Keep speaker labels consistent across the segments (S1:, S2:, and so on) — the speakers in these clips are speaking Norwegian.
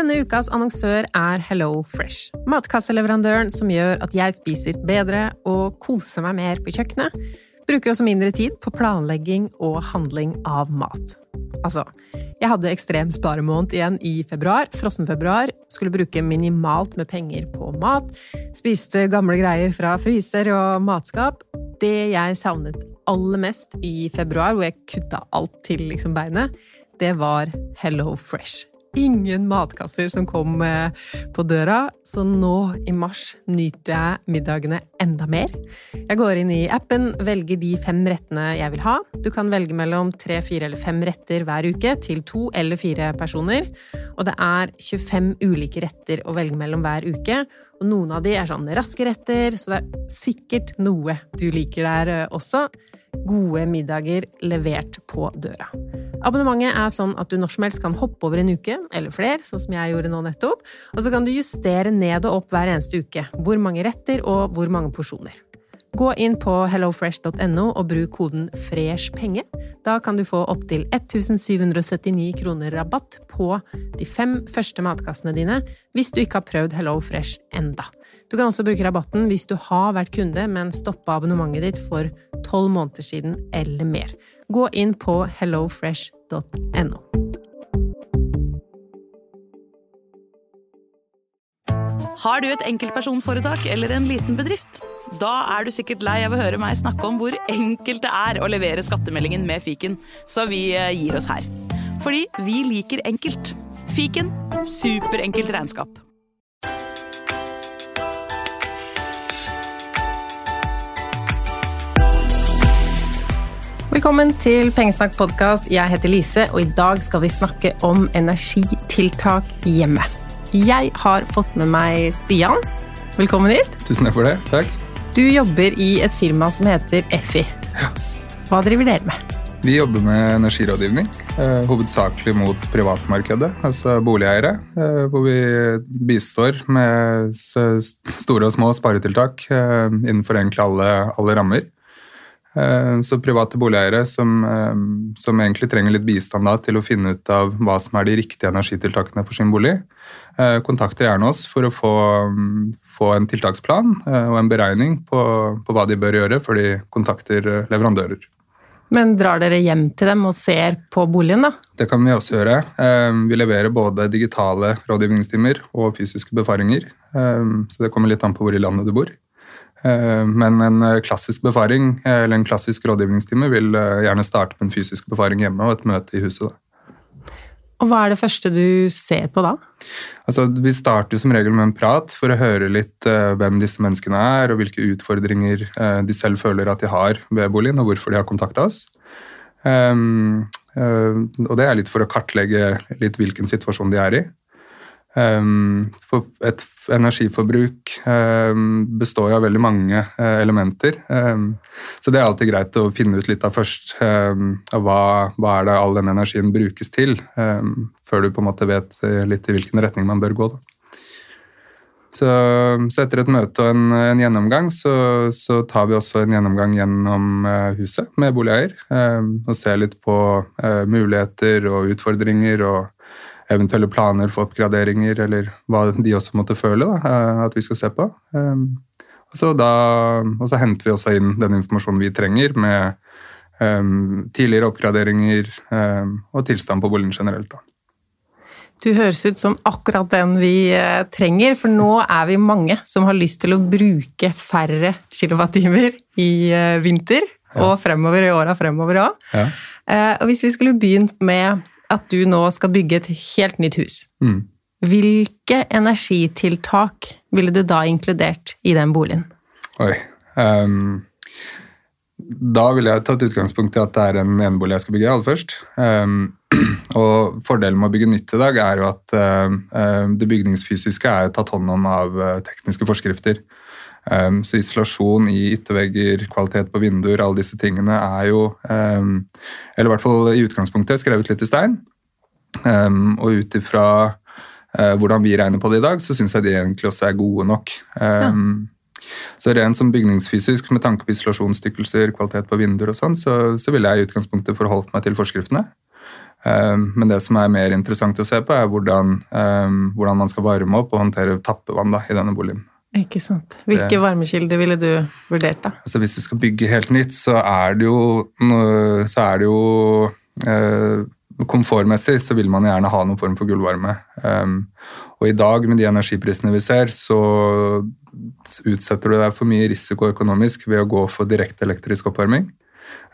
S1: Denne ukas annonsør er Hello Fresh. Matkasseleverandøren som gjør at jeg spiser bedre og koser meg mer på kjøkkenet. Bruker også mindre tid på planlegging og handling av mat. Altså, jeg hadde ekstrem sparemåned igjen i februar, frossenfebruar. Skulle bruke minimalt med penger på mat. Spiste gamle greier fra fryser og matskap. Det jeg savnet aller mest i februar, hvor jeg kutta alt til liksom beinet, det var Hello Fresh ingen matkasser som kom eh, på døra, så nå i mars nyter jeg middagene enda mer. Jeg går inn i appen, velger de fem rettene jeg vil ha. Du kan velge mellom tre, fire eller fem retter hver uke til to eller fire personer. Og det er 25 ulike retter å velge mellom hver uke. Og noen av de er sånn raske retter, så det er sikkert noe du liker der eh, også. Gode middager levert på døra. Abonnementet er sånn at du når som helst kan hoppe over en uke, eller flere, sånn som jeg gjorde nå nettopp, og så kan du justere ned og opp hver eneste uke hvor mange retter og hvor mange porsjoner. Gå inn på hellofresh.no og bruk koden FRESHPENGE. Da kan du få opptil 1779 kroner rabatt på de fem første matkassene dine hvis du ikke har prøvd Hello Fresh enda. Du kan også bruke rabatten hvis du har vært kunde, men stoppa abonnementet ditt for tolv måneder siden eller mer. Gå inn på hellofresh.no.
S2: Har du et enkeltpersonforetak eller en liten bedrift? Da er du sikkert lei av å høre meg snakke om hvor enkelt det er å levere skattemeldingen med fiken, så vi eh, gir oss her. Fordi vi liker enkelt. Fiken superenkelt regnskap.
S1: Velkommen til Pengesnakk podkast. Jeg heter Lise, og i dag skal vi snakke om energitiltak hjemme. Jeg har fått med meg Stian. Velkommen hit.
S3: Tusen takk for det. Takk.
S1: Du jobber i et firma som heter Effi.
S3: Ja.
S1: Hva driver dere med?
S3: Vi jobber med energirådgivning, eh, hovedsakelig mot privatmarkedet, altså boligeiere. Eh, hvor vi bistår med store og små sparetiltak eh, innenfor egentlig alle, alle rammer. Eh, så private boligeiere som, eh, som, egentlig trenger litt bistand da, til å finne ut av hva som er de riktige energitiltakene for sin bolig, eh, kontakter gjerne oss for å få, få en tiltaksplan og en beregning på, på, hva de bør gjøre før de kontakter leverandører.
S1: Men drar dere hjem til dem og ser på boligen, da?
S3: Det kan vi også gjøre. Vi leverer både digitale rådgivningstimer og fysiske befaringer. Så det kommer litt an på hvor i landet du bor. Eh, men en eh, klassisk befaring eh, eller en klassisk rådgivningstime vil gjerne starte med en fysisk befaring hjemme og et møte i huset. Da.
S1: Og Hva er det første du ser på da?
S3: Altså, vi starter som regel med en prat for å høre litt hvem disse menneskene er, og hvilke utfordringer de selv føler at de har ved boligen, og hvorfor de har kontakta oss. Uh, og det er litt for å kartlegge litt hvilken situasjon de er i. Um, et energiforbruk um, består av veldig mange uh, elementer. Um, så det er alltid greit å finne ut litt av først av hva, hva, er det all den energien brukes til, før du på en måte vet uh, litt i hvilken retning man bør gå. Så, så, etter et møte og en, en gjennomgang, så, så, tar vi også en gjennomgang gjennom uh, huset med boligeier. og ser litt på muligheter og utfordringer og eventuelle planer for oppgraderinger, eller hva de også måtte føle da, eh, at vi skal se på. Ehm, og så, da, og så henter vi også inn den informasjonen vi trenger, med um, tidligere oppgraderinger um, og tilstand på boligen generelt. Da.
S1: Du høres ut som akkurat den vi eh, trenger, for nå er vi mange som har lyst til å bruke færre kilowattimer i eh, vinter ja. og fremover i åra fremover òg. Ja. Og hvis vi skulle begynt med at du nå skal bygge et helt nytt hus. Mm. Hvilke energitiltak ville du da inkludert i den boligen?
S3: Oi. Um, da ville jeg tatt utgangspunkt i at det er en enebolig jeg skal bygge aller først. Um, og fordelen med å bygge nytt i dag er jo at uh, det bygningsfysiske er tatt hånd om av uh, tekniske forskrifter. Um, så isolasjon i yttervegger, kvalitet på vinduer, alle disse tingene er jo um, Eller i hvert fall i utgangspunktet skrevet litt i stein. Um, og ut ifra uh, hvordan vi regner på det i dag, så syns jeg de egentlig også er gode nok. Ja. Så rent som bygningsfysisk, med tanke på isolasjonstykkelser, kvalitet på vinduer og sånn, så, så ville jeg i utgangspunktet forholdt meg til forskriftene. Men det som er mer interessant å se på, er hvordan, hvordan man skal varme opp og håndtere tappevann da, i denne boligen.
S1: Ikke sant. Hvilke
S3: Det-
S1: varmekilder ville du vurdert, da?
S3: Altså Hvis du skal bygge helt nytt, så er det jo, så er det jo eh, Komfortmessig så vil man gjerne ha noen form for gulvvarme. Um, og i dag, med de energiprisene vi ser, så utsetter du deg for mye risiko økonomisk ved å gå for direkte elektrisk oppvarming.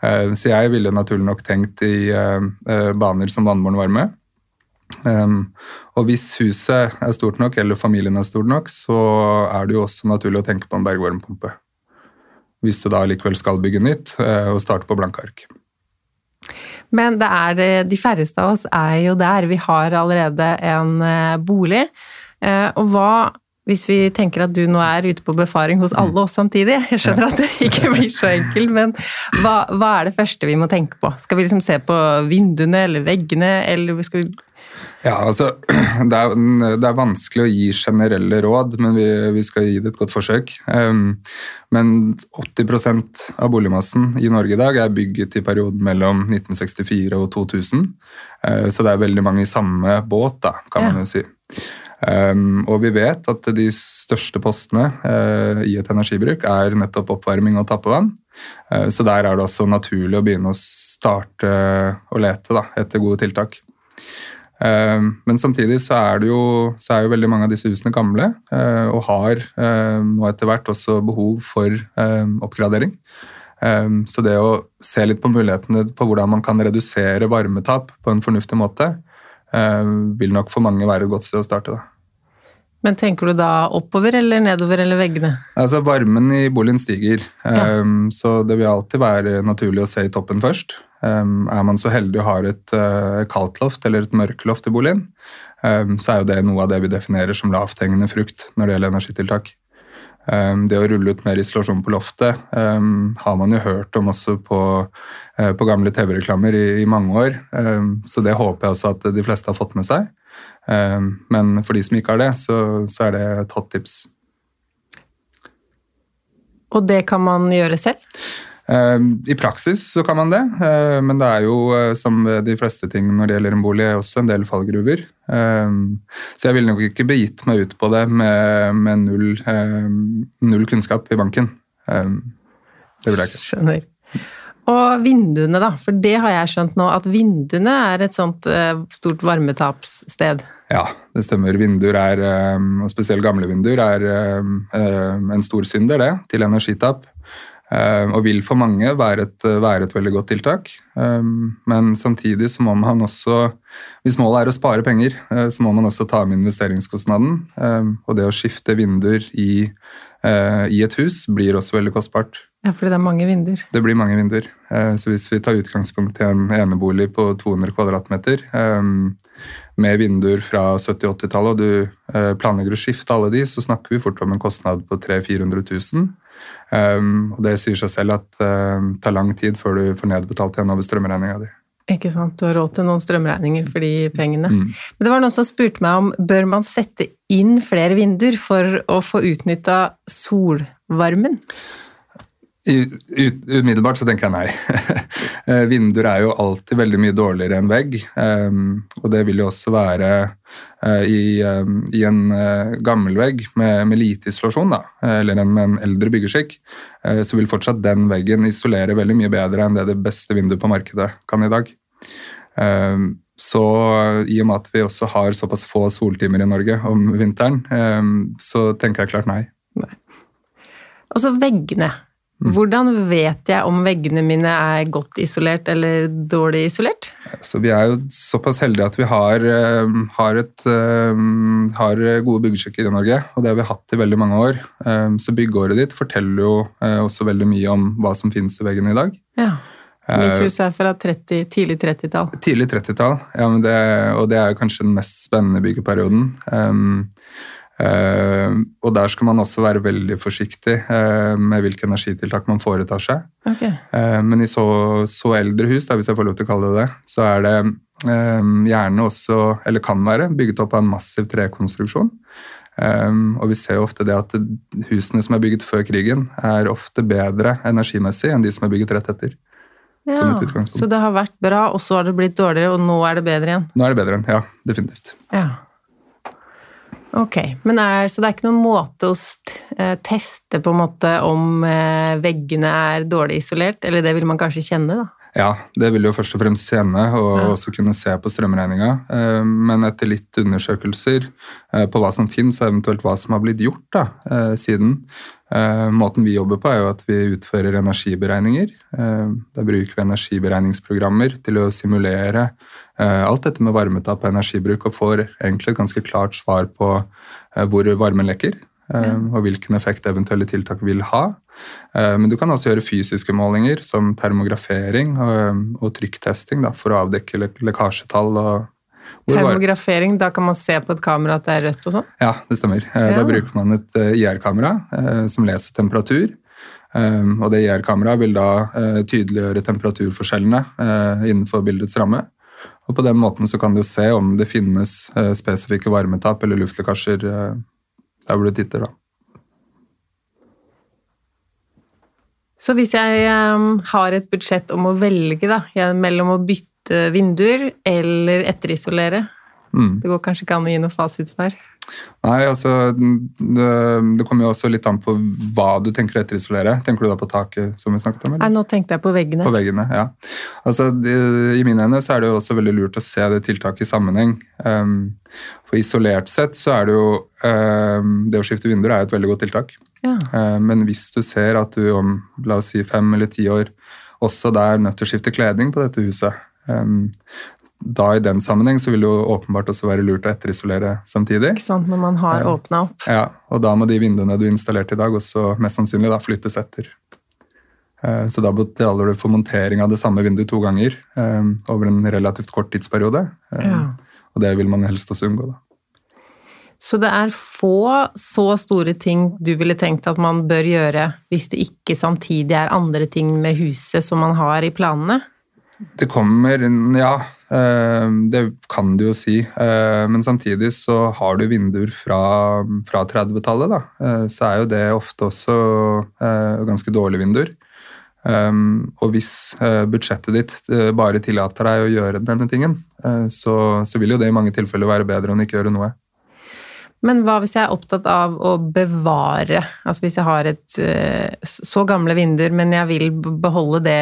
S3: Uh, så jeg ville naturlig nok tenkt i uh, uh, baner som vannbåren varme. Um, og hvis huset er stort nok, eller familien er stor nok, så er det jo også naturlig å tenke på en bergvarmepumpe. Hvis du da likevel skal bygge nytt uh, og starte på blanke ark.
S1: Men det er de færreste av oss er jo der. Vi har allerede en eh, bolig. Eh, og hva hvis vi tenker at du nå er ute på befaring hos alle oss samtidig? Jeg skjønner at det ikke blir så enkelt, men hva, hva er det første vi må tenke på? Skal vi liksom se på vinduene eller veggene, eller skal vi
S3: Ja, altså, det er, det er vanskelig å gi generelle råd, men vi, vi skal gi det et godt forsøk. Um, men 80% av boligmassen i Norge i dag er bygget i perioden mellom 1964 og 2000. Uh, så det er veldig mange i samme båt, da, kan man jo si. Um, og vi vet at de største postene uh, i et energibruk er nettopp oppvarming og tappevann. Uh, så der er det også naturlig å begynne å starte å lete da, etter gode tiltak. Um, men samtidig så er, det jo, så er jo veldig mange av disse husene gamle uh, og har um, nå etter hvert også behov for oppgradering. Så det å se litt på mulighetene på hvordan man kan redusere varmetap på en fornuftig måte, vil nok for mange være et godt sted å starte. da.
S1: Men tenker du da oppover eller nedover eller veggene?
S3: Altså Varmen i boligen stiger,
S1: Ja.
S3: så det vil alltid være naturlig å se i toppen først. Um, er man så heldig og har et kaldt loft eller et mørkeloft i boligen, um, så er jo det noe av det vi definerer som lavthengende frukt når det gjelder energitiltak. Um, det å rulle ut mer isolasjon på loftet har man jo hørt om også på, uh, på gamle TV-reklamer i, i mange år, så det håper jeg også at de fleste har fått med seg. Men for de som ikke har det, så, så er det et hot tips.
S1: Og det kan man gjøre selv?
S3: Eh, I praksis så kan man det, eh, men det er jo eh, som de fleste ting når det gjelder en bolig, også en del fallgruver. Eh, Så jeg ville nok ikke begitt meg ut på det med, med null, eh, null kunnskap i banken. Det ville jeg ikke.
S1: Skjønner. Og vinduene, da. For det har jeg skjønt nå, at vinduene er et sånt eh, stort varmetapssted.
S3: Ja, det stemmer. Vinduer er, og spesielt gamle vinduer, er en stor synder det, til energitap. Eh, Og vil for mange være et, være et veldig godt tiltak. Eh, Men samtidig så må man også, hvis målet er å spare penger, eh, så må man også ta med investeringskostnaden. Eh, Og det å skifte vinduer i, eh, i et hus blir også veldig kostbart.
S1: Ja, fordi det er mange vinduer.
S3: Det blir mange vinduer. Eh, Så hvis vi tar utgangspunkt i en enebolig på 200 kvadratmeter eh, med vinduer fra 70-80-tallet, og du eh, planlegger å skifte alle de, så snakker vi fort om en kostnad på 300 000-400 000. Um, og det sier seg selv at eh, det tar lang tid før du får nedbetalt igjen over strømregninga di.
S1: Ikke sant? Du har råd til noen strømregninger for de pengene.
S3: Mm.
S1: Men det var noen som spurte meg om bør man sette inn flere vinduer for å få utnytta solvarmen?
S3: Umiddelbart så tenker jeg nei. Eh, Vinduer er jo alltid veldig mye dårligere enn vegg, um, og det vil jo også være uh, i, um, i en uh, gammel vegg med, med lite isolasjon, da, eller en, med en eldre byggeskikk, så vil fortsatt den veggen isolere veldig mye bedre enn det det beste vinduet på markedet kan i dag. Um, så i og med at vi også har såpass få soltimer i Norge om vinteren, så tenker jeg klart nei.
S1: Og så veggene. Hvordan vet jeg om veggene mine er godt isolert eller dårlig isolert?
S3: Så vi er jo såpass heldige at vi har, eh, har, et, eh, har gode byggesjekker i Norge, og det har vi hatt i veldig mange år. Eh, Så byggeåret ditt forteller jo også veldig mye om hva som finnes i veggene i dag.
S1: Ja. Mitt hus er fra 30, tidlig 30-tall.
S3: Tidlig 30-tall, ja, men det- og det er kanskje den mest spennende byggeperioden. Um, eh, og der skal man også være veldig forsiktig uh, med hvilke energitiltak man foretar seg.
S1: Okay.
S3: Uh, Men i så, så eldre hus, da, hvis jeg får lov til å kalle det det, så er det gjerne også, eller kan være, bygget opp av en massiv trekonstruksjon. Um, og vi ser jo ofte det at husene som er bygget før krigen, er ofte bedre energimessig enn de som er bygget rett etter.
S1: Ja, så det har vært bra, og så har det blitt dårligere, og nå er det bedre igjen?
S3: Nå er det bedre igjen, Ja, definitivt.
S1: Ja. Ok, men er, så det er ikke noen måte å eh, teste på en måte om eh, veggene er dårlig isolert, eller det vil man kanskje kjenne da?
S3: Ja, det vil jo først og fremst kjenne, og
S1: Ja.
S3: også kunne se på strømregninga. Eh, Men etter litt undersøkelser på hva som finnes, og eventuelt hva som har blitt gjort da, siden Måten vi jobber på, er jo at vi utfører energiberegninger. Da bruker vi energiberegningsprogrammer til å simulere alt dette med varmetap og energibruk, og får egentlig et ganske klart svar på eh, hvor varmen lekker, eh, og hvilken effekt eventuelle tiltak vil ha. Eh, Men du kan også gjøre fysiske målinger som termografering og, trykktesting da, for å avdekke lekkasjetall. Og
S1: Termografering, da kan man se på et kamera at det er rødt og sånn?
S3: Ja, det stemmer. Eh. Da bruker man et eh, IR-kamera eh, som leser temperatur. Og det IR-kameraet vil da eh, tydeliggjøre temperaturforskjellene eh, innenfor bildets ramme. Og på den måten så kan du se om det finnes eh, spesifikke varmetap eller luftlekkasjer eh, der hvor du titter. da.
S1: Så hvis jeg eh, har et budsjett om å velge da, mellom å bytte vinduer eller etterisolere,
S3: Mm.
S1: det går kanskje ikke an å gi noe fasitsvar?
S3: Nei, altså det, det kommer jo også litt an på hva du tenker å etterisolere. Tenker du da på taket, som vi snakket om? eller?
S1: Nei, nå tenkte jeg på veggene.
S3: På veggene, ja. Altså, det, I mine øyne så er det jo også veldig lurt å se det tiltaket i sammenheng. Um, for isolert sett så er det jo um, Det å skifte vinduer er jo et veldig godt tiltak.
S1: Ja.
S3: Um, men hvis du ser at du om la oss si fem eller ti år også da er nødt til å skifte kledning på dette huset, da i den sammenheng så vil det jo åpenbart også være lurt å etterisolere samtidig.
S1: Ikke sant, når man har
S3: Ja.
S1: åpna opp.
S3: Ja, og da må de vinduene du installerte i dag også mest sannsynlig da flyttes etter. Eh, Så da betaler du for montering av det samme vinduet to ganger eh, over en relativt kort tidsperiode. Eh,
S1: Ja.
S3: Og det vil man helst også unngå. da.
S1: Så det er få så store ting du ville tenkt at man bør gjøre hvis det ikke samtidig er andre ting med huset som man har i planene?
S3: Det kommer Ja, eh, det kan du jo si. Eh, Men samtidig så har du vinduer fra, fra 30-tallet, da. Eh, Så er jo det ofte også ganske dårlige vinduer. Og hvis budsjettet ditt bare tillater deg å gjøre denne tingen, så, så vil jo det i mange tilfeller være bedre enn å ikke gjøre noe.
S1: Men hva hvis jeg er opptatt av å bevare Altså hvis jeg har et så gamle vinduer, men jeg vil beholde det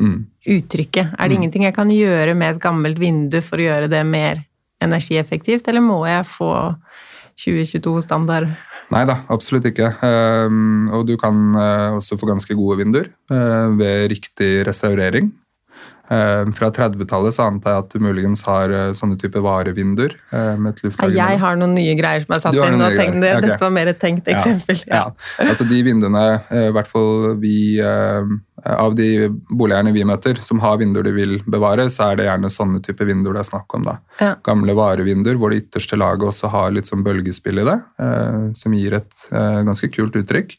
S3: Mm.
S1: uttrykket. Er det
S3: Mm.
S1: ingenting jeg kan gjøre med et gammelt vindu for å gjøre det mer energieffektivt, eller må jeg få 2022-standard?
S3: Nei da, absolutt ikke. Um, og du kan eh, også få ganske gode vinduer eh, ved riktig restaurering. Um, fra 30-tallet så antar jeg at du muligens har eh, sånne type varevinduer. eh, med et ja,
S1: jeg har noen nye greier som er satt inn. og
S3: tenkt,
S1: tenkte,
S3: okay.
S1: Dette var mer et tenkt
S3: Ja,
S1: eksempel.
S3: Ja. altså De vinduene, eh, i hvert fall vi eh, Av de boligeierne vi møter som har vinduer de vil bevare, så er det gjerne sånne type vinduer det er snakk om. da.
S1: Ja.
S3: Gamle varevinduer hvor det ytterste laget også har litt sånn bølgespill i det, eh, som gir et eh, ganske kult uttrykk,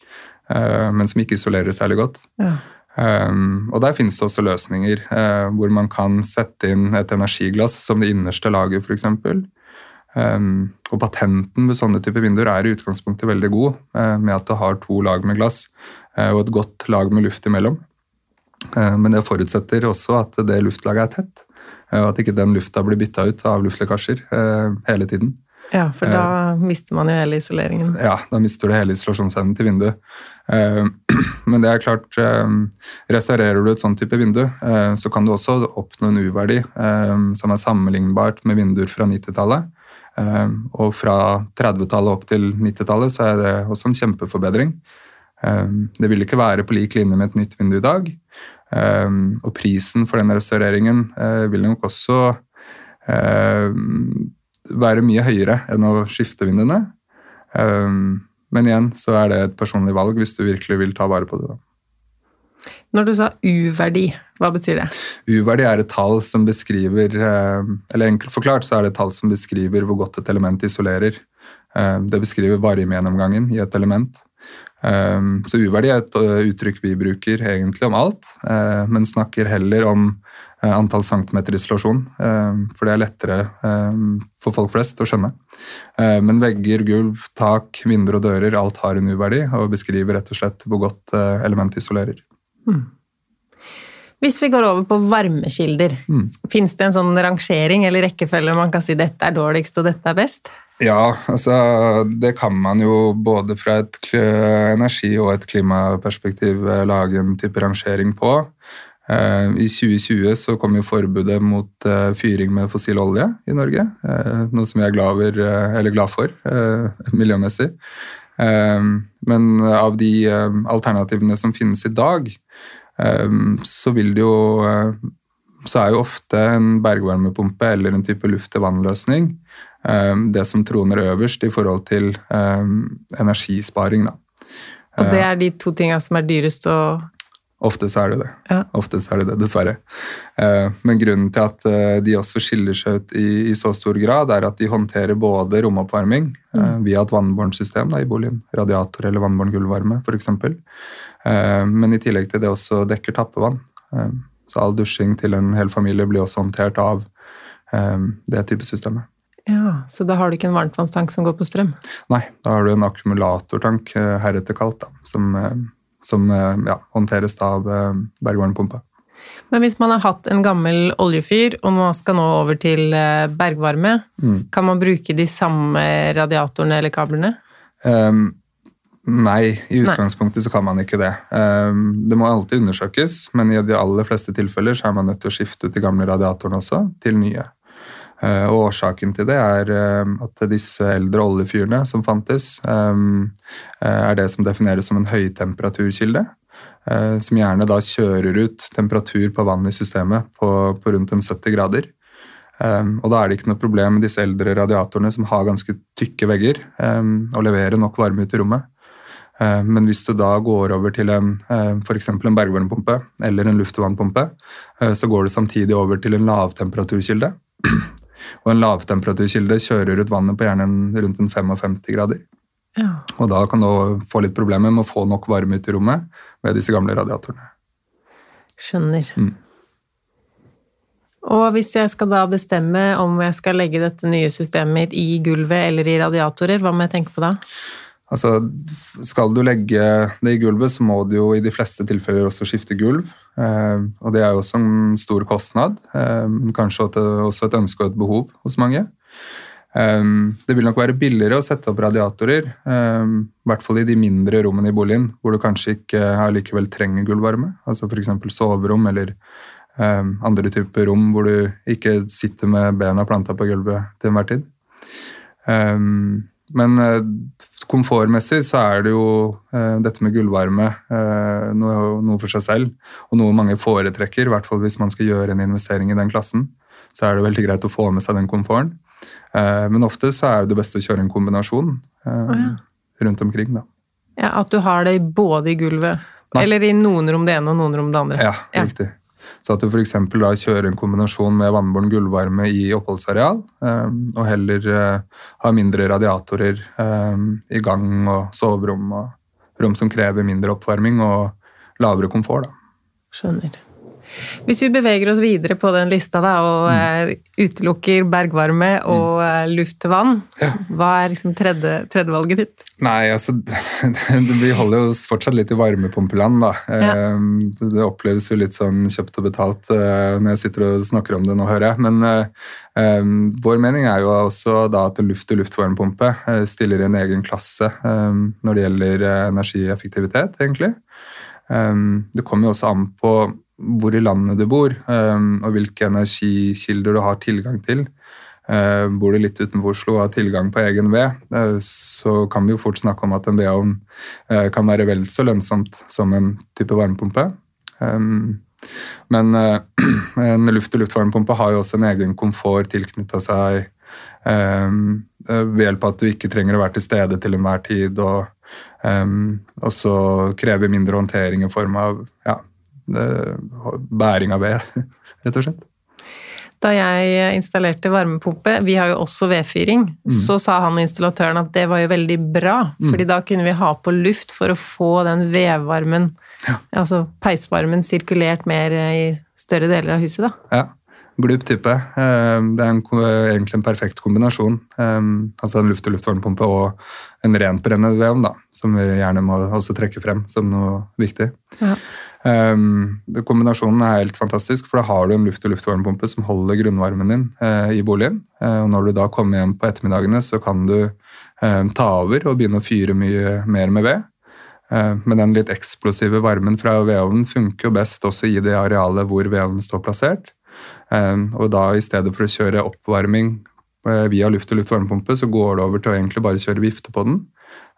S3: eh, men som ikke isolerer særlig godt.
S1: Ja.
S3: Um, og der finnes det også løsninger uh, hvor man kan sette inn et energiglass som det innerste laget, f.eks. Um, og patenten ved sånne typer vinduer er i utgangspunktet veldig god, uh, med at det har to lag med glass uh, og et godt lag med luft imellom. Uh, men det forutsetter også at det luftlaget er tett, og at ikke den lufta blir bytta ut av luftlekkasjer hele tiden.
S1: ja, for da mister man jo hele isoleringen.
S3: Ja, da mister du hele isolasjonsevnen til vinduet. Eh, Men det er klart, eh, restaurerer du et sånn type vindu, eh, så kan du også oppnå en U-verdi som er sammenlignbart med vinduer fra 90-tallet. Eh, Og fra 30-tallet opp til 90-tallet så er det også en kjempeforbedring. Det vil ikke være på lik linje med et nytt vindu i dag. Og prisen for den restaureringen vil nok også være mye høyere enn å skifte vinduene. Men igjen så er det et personlig valg hvis du virkelig vil ta vare på det. da.
S1: Når du sa U-verdi, hva betyr det?
S3: U-verdi er et tall som beskriver eh, Eller enkelt forklart så er det et tall som beskriver hvor godt et element isolerer. Eh, Det beskriver varmegjennomgangen i et element. Eh, Så U-verdi er et uttrykk vi bruker egentlig om alt, men snakker heller om antall centimeter isolasjon, eh, for det er lettere eh, for folk flest å skjønne. Eh, Men vegger, gulv, tak, vinduer og dører, alt har en U-verdi og beskriver rett og slett hvor godt eh, elementet isolerer.
S1: Hvis vi går over på varmekilder, mm. fins det en sånn rangering eller rekkefølge man kan si dette er dårligst og dette er best?
S3: Ja, altså det kan man jo både fra et energi- og et klimaperspektiv eh, lage en type rangering på. Eh, I 2020 så kom jo forbudet mot eh, fyring med fossil olje i Norge. Noe som jeg er glad, over, glad for miljømessig. Men av de alternativene som finnes i dag, så vil det jo Så er jo ofte en bergvarmepumpe eller en type luft-til-vann-løsning det som troner øverst i forhold til energisparing. Da.
S1: Og det er de to tinga som er dyrest å
S3: Ofte så er det det. Ja. Ofte så er det det, dessverre. Ehm, men grunnen til at eh, de også skiller seg ut i, i så stor grad, er at de håndterer både romoppvarming mm. via et vannbårent system da, i boligen, radiator eller vannbåren gulvvarme f.eks., men i tillegg til det også dekker tappevann. Så all dusjing til en hel familie blir også håndtert av det type systemet.
S1: Ja, Så da har du ikke en varmtvannstank som går på strøm?
S3: Nei, da har du en akkumulatortank, eh, heretter kalt, da, som, eh, som eh, ja, håndteres av bergvarmepumpa.
S1: Men hvis man har hatt en gammel oljefyr og nå skal nå over til bergvarme, mm. kan man bruke de samme radiatorene eller kablene? Um,
S3: nei, i utgangspunktet nei. så kan man ikke det. Um, det må alltid undersøkes, men i de aller fleste tilfeller så er man nødt til å skifte ut de gamle radiatorene også til nye. Eh, og årsaken til det er eh, at disse eldre oljefyrene som fantes, eh, er det som defineres som en høytemperaturkilde. Som gjerne da kjører ut temperatur på vann i systemet på, på rundt en 70 grader. Og da er det ikke noe problem med disse eldre radiatorene som har ganske tykke vegger, og leverer nok varme ut i rommet. Men hvis du da går over til en f.eks. en bergvarmepumpe eller en luftvannpumpe, så går du samtidig over til en lavtemperaturkilde. Og en lavtemperaturkilde kjører ut vannet på gjerne rundt en 55 grader. Ja. Og da kan du få litt problemer med å få nok varme ut i rommet med disse gamle radiatorene.
S1: Skjønner. Mm. Og hvis jeg skal da bestemme om jeg skal legge dette nye systemet i gulvet eller i radiatorer, hva må jeg tenke på da?
S3: Altså, skal du legge det i gulvet, så må du jo i de fleste tilfeller også skifte gulv. Eh, og det er jo også en stor kostnad. Eh, kanskje også et ønske og et behov hos mange. Eh, det vil nok være billigere å sette opp radiatorer, i hvert fall i de mindre rommene i boligen, hvor du kanskje ikke allikevel trenger gulvvarme. Altså f.eks. soverom eller andre typer rom hvor du ikke sitter med bena planta på gulvet til enhver tid. Men komfortmessig så er det jo eh, dette med gullvarme eh, noe, noe, for seg selv, og noe mange foretrekker, i hvert fall hvis man skal gjøre en investering i den klassen. Så er det veldig greit å få med seg den komforten. Eh, men ofte så er det best å kjøre en kombinasjon oh, ja. rundt omkring. da.
S1: Ja, At du har det både i gulvet, Nei. eller i noen rom det ene og noen rom det andre.
S3: Ja, ja. riktig. Så at du f.eks. da kjører en kombinasjon med vannbåren gulvvarme i oppholdsareal, um, og heller uh, har mindre radiatorer um, i gang og soverom og rom som krever mindre oppvarming og lavere komfort. Da.
S1: Skjønner. Hvis vi beveger oss videre på den lista da, og mm. uh, utelukker bergvarme og mm. luft til vann, ja. hva er liksom tredje, tredjevalget ditt?
S3: Nei, altså Vi holder oss fortsatt litt i varmepumpeland, da. Ja. Uh, det oppleves jo litt sånn kjøpt og betalt når jeg sitter og snakker om det nå, hører jeg. Men um, vår mening er jo også da at luft- og luftvarmepumpe stiller en egen klasse um, når det gjelder energieffektivitet, egentlig. Um, det kommer jo også an på hvor i landet du bor, ehm, og hvilke energikilder du har tilgang til. Ehm, bor du litt utenfor Oslo og har tilgang på egen ved, eh, så kan vi jo fort snakke om at en vedovn eh, kan være vel så lønnsomt som en type varmepumpe. Ehm, men eh, en luft-til-luft-varmepumpe har jo også en egen komfort tilknytta seg ved hjelp av at du ikke trenger å være til stede til enhver tid, og også krever mindre håndtering i form av ja, bæring av ved, rett og slett.
S1: Da jeg installerte varmepumpe, vi har jo også vedfyring, mm. så sa han installatøren at det var jo veldig bra, mm. fordi da kunne vi ha på luft for å få den vedvarmen, ja. altså peisvarmen, sirkulert mer i større deler av huset, da.
S3: Ja. Glup type. Eh, det er en, egentlig en perfekt kombinasjon. Eh, altså en luft-til-luft-varmepumpe og en rent brennende da, som vi gjerne må også trekke frem som noe viktig. Ja. Um, kombinasjonen er helt fantastisk, for da har du en luft-til-luft-varmepumpe som holder grunnvarmen din uh, i boligen. Uh, og når du da kommer hjem på ettermiddagene, så kan du um, ta over og begynne å fyre mye mer med ved. Men den litt eksplosive varmen fra vedovnen funker jo best også i det arealet hvor vedovnen står plassert. Og da i stedet for å kjøre oppvarming via luft-til-luft-varmepumpe, så går det over til å egentlig bare kjøre vifte på den.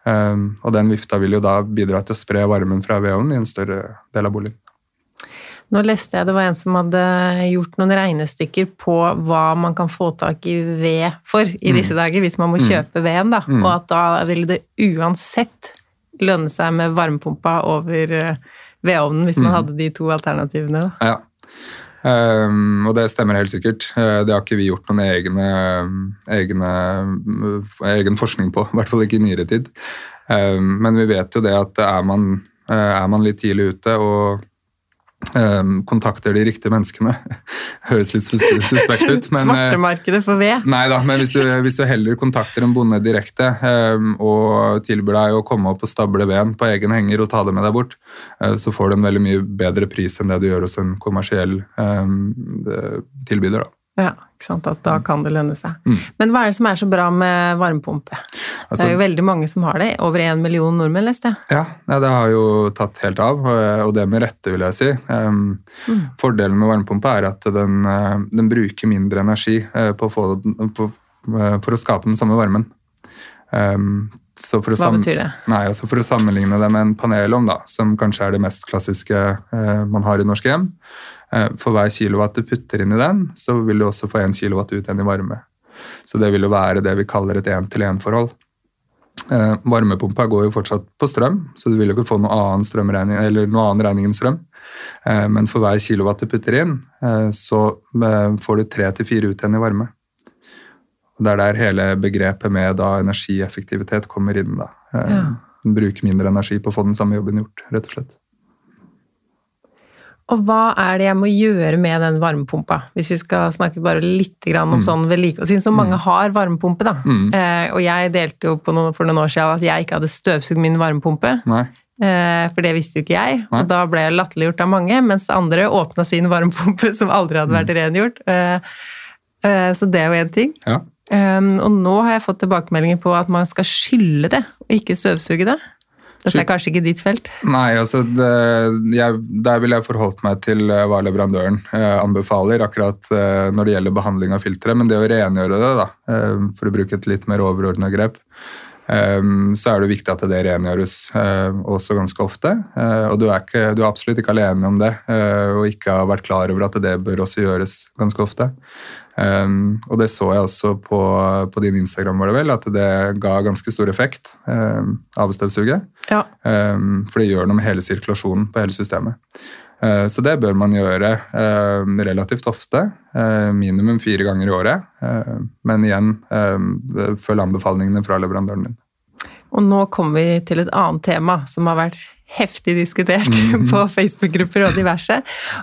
S3: Um, og den vifta vil jo da bidra til å spre varmen fra vedovnen i en større del av boligen.
S1: Nå leste jeg det var en som hadde gjort noen regnestykker på hva man kan få tak i ved for i disse mm. dager, hvis man må mm. kjøpe veden, da. Mm. Og at da ville det uansett lønne seg med varmepumpa over eh, vedovnen hvis man mm. hadde de to alternativene. Da.
S3: Ja. Um, og det stemmer helt sikkert. Uh, det har ikke vi gjort noen egne, egne, uh, egen forskning på, i hvert fall ikke i nyere tid. Um, men vi vet jo det at er man, uh, er man litt tidlig ute og Um, kontakter de riktige menneskene. Høres litt suspekt ut.
S1: Men, Svartemarkedet for ved?
S3: Nei da, men hvis du, hvis du, heller kontakter en bonde direkte um, og tilbyr deg å komme opp og stable veden på egen henger og ta det med deg bort, uh, så får du en veldig mye bedre pris enn det du gjør hos en kommersiell um, tilbyder. da.
S1: Ja, ikke sant? At da kan det lønne seg. Mm. Men hva er det som er så bra med varmepumpe? Altså, det er jo veldig mange som har det. Over én million nordmenn, leste jeg.
S3: Ja, ja, det har jo tatt helt av, og det med rette, vil jeg si. Um, mm. Fordelen med varmepumpe er at den, uh, den bruker mindre energi på å få, på, uh, for å skape den samme varmen. Um,
S1: Hva betyr det?
S3: Nei, altså For å sammenligne det med en panelovn, da, som kanskje er det mest klassiske man har i norske hjem, Eh, for hver kilowatt du putter inn i den, så vil du også få 1 kilowatt ut igjen i varme. Så det vil jo være det vi kaller et én-til-én-forhold. Eh, varmepumpa går jo fortsatt på strøm, så du vil jo ikke få noe annen, eller noe annen regning enn strøm. Eh, men for hver kilowatt du putter inn, så får du tre til fire ut igjen i varme. Og Det er der hele begrepet med da energieffektivitet kommer inn. da. Ja. Bruke mindre energi på å få den samme jobben gjort, rett og slett.
S1: Og hva er det jeg må gjøre med den varmepumpa, hvis vi skal snakke bare litt om mm. sånn vedlikehold, siden så mange mm. har varmepumpe, da. Mm. Eh, og jeg delte jo noen, for noen år siden at jeg ikke hadde støvsugd min varmepumpe. Eh, for det visste jo ikke jeg, Nei. og da ble jeg latterliggjort av mange, mens andre åpna sin varmepumpe som aldri hadde vært mm. rengjort. Eh, eh, så det er jo én ting. Ja. Eh, og nå har jeg fått tilbakemeldinger på at man skal skylle det, og ikke støvsuge det. Dette er kanskje ikke ditt felt?
S3: Nei, altså det, jeg, der ville jeg forholdt meg til eh, hva leverandøren eh, anbefaler akkurat eh, når det gjelder behandling av filtre. Men det å rengjøre det, da, for å bruke et litt mer overordna grep, så er det viktig at det rengjøres eh, også ganske ofte. og du er, ikke, du er, absolutt ikke alene om det, og ikke har vært klar over at det bør også gjøres ganske ofte. Um, og det så jeg også på, på, din Instagram, var det vel, at det ga ganske stor effekt um, av støvsuget. Ja. For det gjør noe med hele sirkulasjonen på hele systemet. Uh, så det bør man gjøre uh, relativt ofte. Uh, minimum fire ganger i året. men igjen følg anbefalingene fra leverandøren din.
S1: Og nå kommer vi til et annet tema som har vært heftig diskutert mm. på Facebook-grupper og diverse.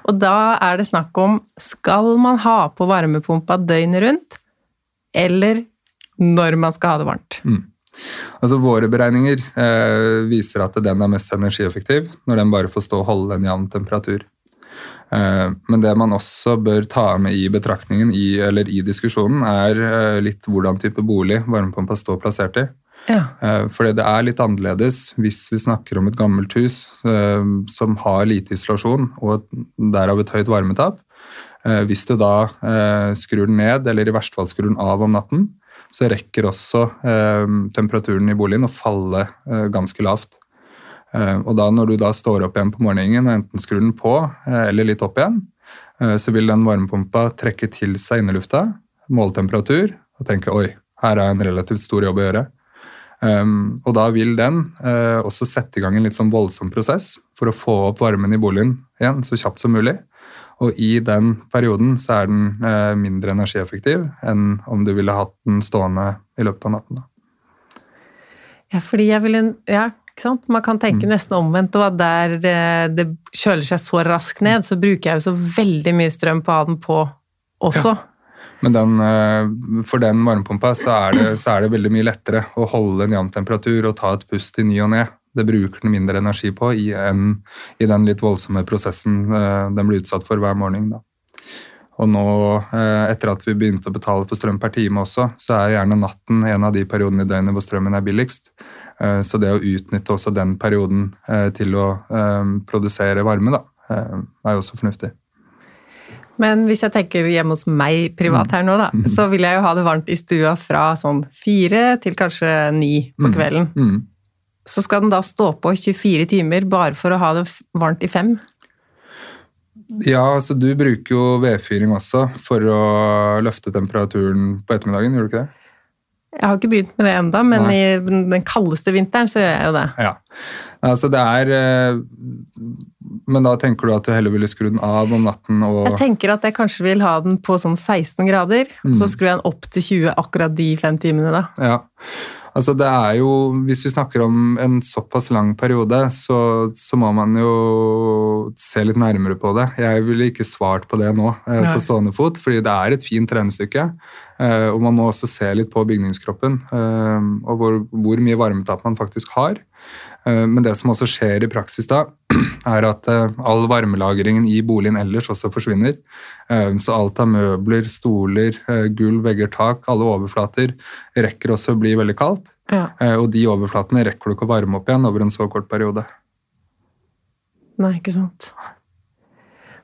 S1: Og da er det snakk om skal man ha på varmepumpa døgnet rundt, eller når man skal ha det varmt. Mm.
S3: Altså Våre beregninger eh, viser at den er mest energieffektiv når den bare får stå og holde en jevn temperatur. Eh, men det man også bør ta med i betraktningen i, eller i diskusjonen, er eh, litt hvordan type bolig varmepumpa står plassert i. Ja. Eh, fordi det er litt annerledes hvis vi snakker om et gammelt hus eh, som har lite isolasjon og derav et høyt varmetap. Eh, hvis du da skrur den ned, eller i verste fall skrur den av om natten, så rekker også temperaturen i boligen å falle ganske lavt. Og da når du da står opp igjen på morgenen og enten skrur den på eller litt opp igjen, så vil den varmepumpa trekke til seg innelufta, måle temperatur og tenke oi, her er en relativt stor jobb å gjøre. Um, og da vil den uh, også sette i gang en litt sånn voldsom prosess for å få opp varmen i boligen igjen så kjapt som mulig. Og i den perioden så er den uh, mindre energieffektiv enn om du ville hatt den stående i løpet av natten. Da.
S1: Ja, fordi jeg ville Ja, ikke sant. Man kan tenke mm. nesten omvendt, og at der uh, det kjøler seg så raskt ned, så bruker jeg jo så veldig mye strøm på å ha den på også. Ja.
S3: Men den, eh, for den varmepumpa så er, det, så er, det, veldig mye lettere å holde en jevn temperatur og ta et pust i ny og ne det bruker den mindre energi på i, enn i den litt voldsomme prosessen eh, den blir utsatt for hver morgen. Da. Og nå, eh, etter at vi begynte å betale for strøm per time også, så er gjerne natten en av de periodene i døgnet hvor strømmen er billigst. Eh, så det å utnytte også den perioden til å produsere varme, da, er jo også fornuftig.
S1: Men hvis jeg tenker hjemme hos meg privat her nå, da, så vil jeg jo ha det varmt i stua fra sånn fire til kanskje ni på
S3: Mm.
S1: kvelden.
S3: Mm.
S1: Så skal den da stå på 24 timer bare for å ha det varmt i fem?
S3: Ja, altså du bruker jo vedfyring også for å løfte temperaturen på ettermiddagen, gjør du ikke det?
S1: Jeg har ikke begynt med det enda, men
S3: Nei.
S1: i den den kaldeste vinteren så gjør jeg jo det.
S3: Ja. Altså det er eh, Men da tenker du at du heller ville skru den av om natten og
S1: Jeg tenker at jeg kanskje vil ha den på sånn 16 grader, og så
S3: Mm.
S1: skrur jeg den opp til 20 akkurat de fem timene da.
S3: Ja. Altså det er jo, Hvis vi snakker om en såpass lang periode, så, så må man jo se litt nærmere på det. Jeg ville ikke svart på det nå eh, på stående fot, fordi det er et fint regnestykke. Eh, og man må også se litt på bygningskroppen eh, og hvor, hvor mye varmetap man faktisk har. Eh, men det som også skjer i praksis da, er at eh, all varmelagringen i boligen ellers også forsvinner. Eh, Så alt av møbler, stoler, gulv, vegger, tak, alle overflater rekker også å bli veldig kaldt.
S1: Ja.
S3: Og de overflatene rekker du ikke å varme opp igjen over en så kort periode.
S1: Nei, ikke sant.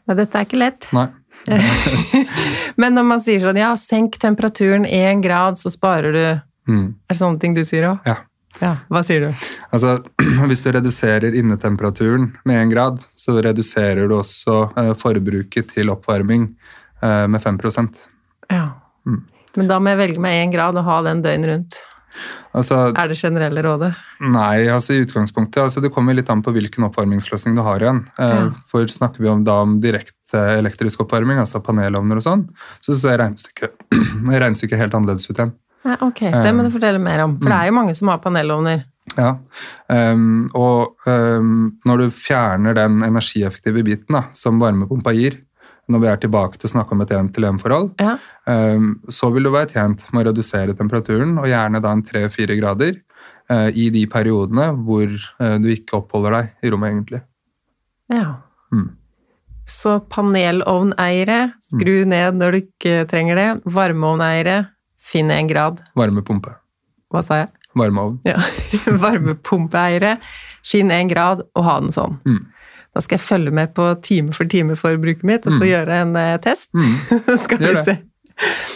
S1: Nei, dette er ikke lett.
S3: Nei.
S1: Men når man sier sånn, ja, senk temperaturen én grad, så sparer du Er
S3: Mm.
S1: det sånne ting du sier òg?
S3: Ja.
S1: Ja, hva sier du?
S3: Altså, hvis du reduserer innetemperaturen med én grad, så reduserer du også eh, forbruket til oppvarming eh, med 5%
S1: Ja.
S3: Mm.
S1: Men da må jeg velge meg én grad og ha den døgnet rundt.
S3: Altså,
S1: Er det generelle rådet?
S3: Nei, altså i utgangspunktet. Altså det kommer litt an på hvilken oppvarmingsløsning du har igjen. Eh,
S1: Ja.
S3: For snakker vi om, da om direkte elektrisk oppvarming, altså panelovner og sånn, så ser regnestykket, regnestykket helt annerledes ut igjen.
S1: Ja, ok, det må du fortelle mer om. For det
S3: Mm.
S1: er jo mange som har panelovner.
S3: Ja, um, og um, når du fjerner den energieffektive biten da, som varmepumpa gir, når vi er tilbake til å snakke om et én-til-én-forhold,
S1: Ja.
S3: um, så vil du være tjent med å redusere temperaturen, og gjerne da en tre-fire grader, uh, i de periodene hvor uh, du ikke oppholder deg i rommet egentlig.
S1: ja.
S3: Mm.
S1: Så panelovneiere, skru ned når du ikke trenger det. Varmeovneiere, finn en grad.
S3: Varmepumpe.
S1: Hva sa jeg?
S3: Varmeovn.
S1: Ja. Varmepumpeeiere, finn en grad og ha den sånn.
S3: Mm.
S1: Da skal jeg følge med på time for time-forbruket mitt, og så
S3: Mm.
S1: gjøre en eh, test.
S3: Mm.
S1: skal vi se.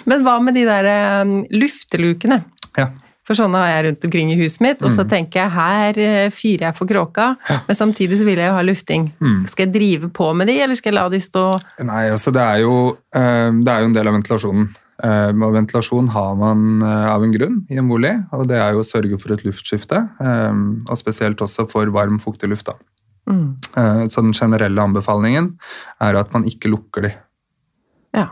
S1: Men hva med de der um, luftelukene?
S3: Ja.
S1: For sånne har jeg rundt omkring i huset mitt, og så
S3: Mm.
S1: tenker jeg her eh, fyrer jeg for kråka, men samtidig så vil jeg jo ha lufting.
S3: Mm.
S1: Skal jeg drive på med de, eller skal jeg la de stå
S3: Nei, altså det er jo, det er jo en del av ventilasjonen. Eh, Og ventilasjon har man eh, av en grunn i en bolig, og det er jo å sørge for et luftskifte. eh, Og spesielt også for varm, fuktig luft. Da.
S1: mm.
S3: Eh, Så den generelle anbefalingen er at man ikke lukker de.
S1: Ja.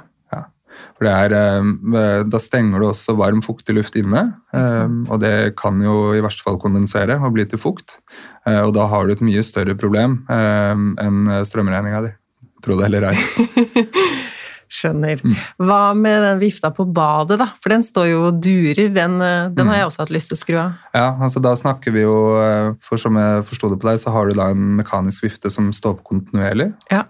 S3: For det er, eh, da stenger du også varm, fuktig luft inne, eh, og det kan jo i verste fall kondensere og bli til fukt. Eh, Og da har du et mye større problem eh, enn strømregninga di. Tro det eller ei.
S1: Skjønner.
S3: Mm.
S1: Hva med den vifta på badet, da? For den står jo og durer. Den, eh, den
S3: Mm.
S1: har jeg også hatt lyst til å skru av.
S3: Ja, altså da snakker vi jo eh, For som jeg forsto det på deg, så har du da en mekanisk vifte som står på kontinuerlig.
S1: Ja.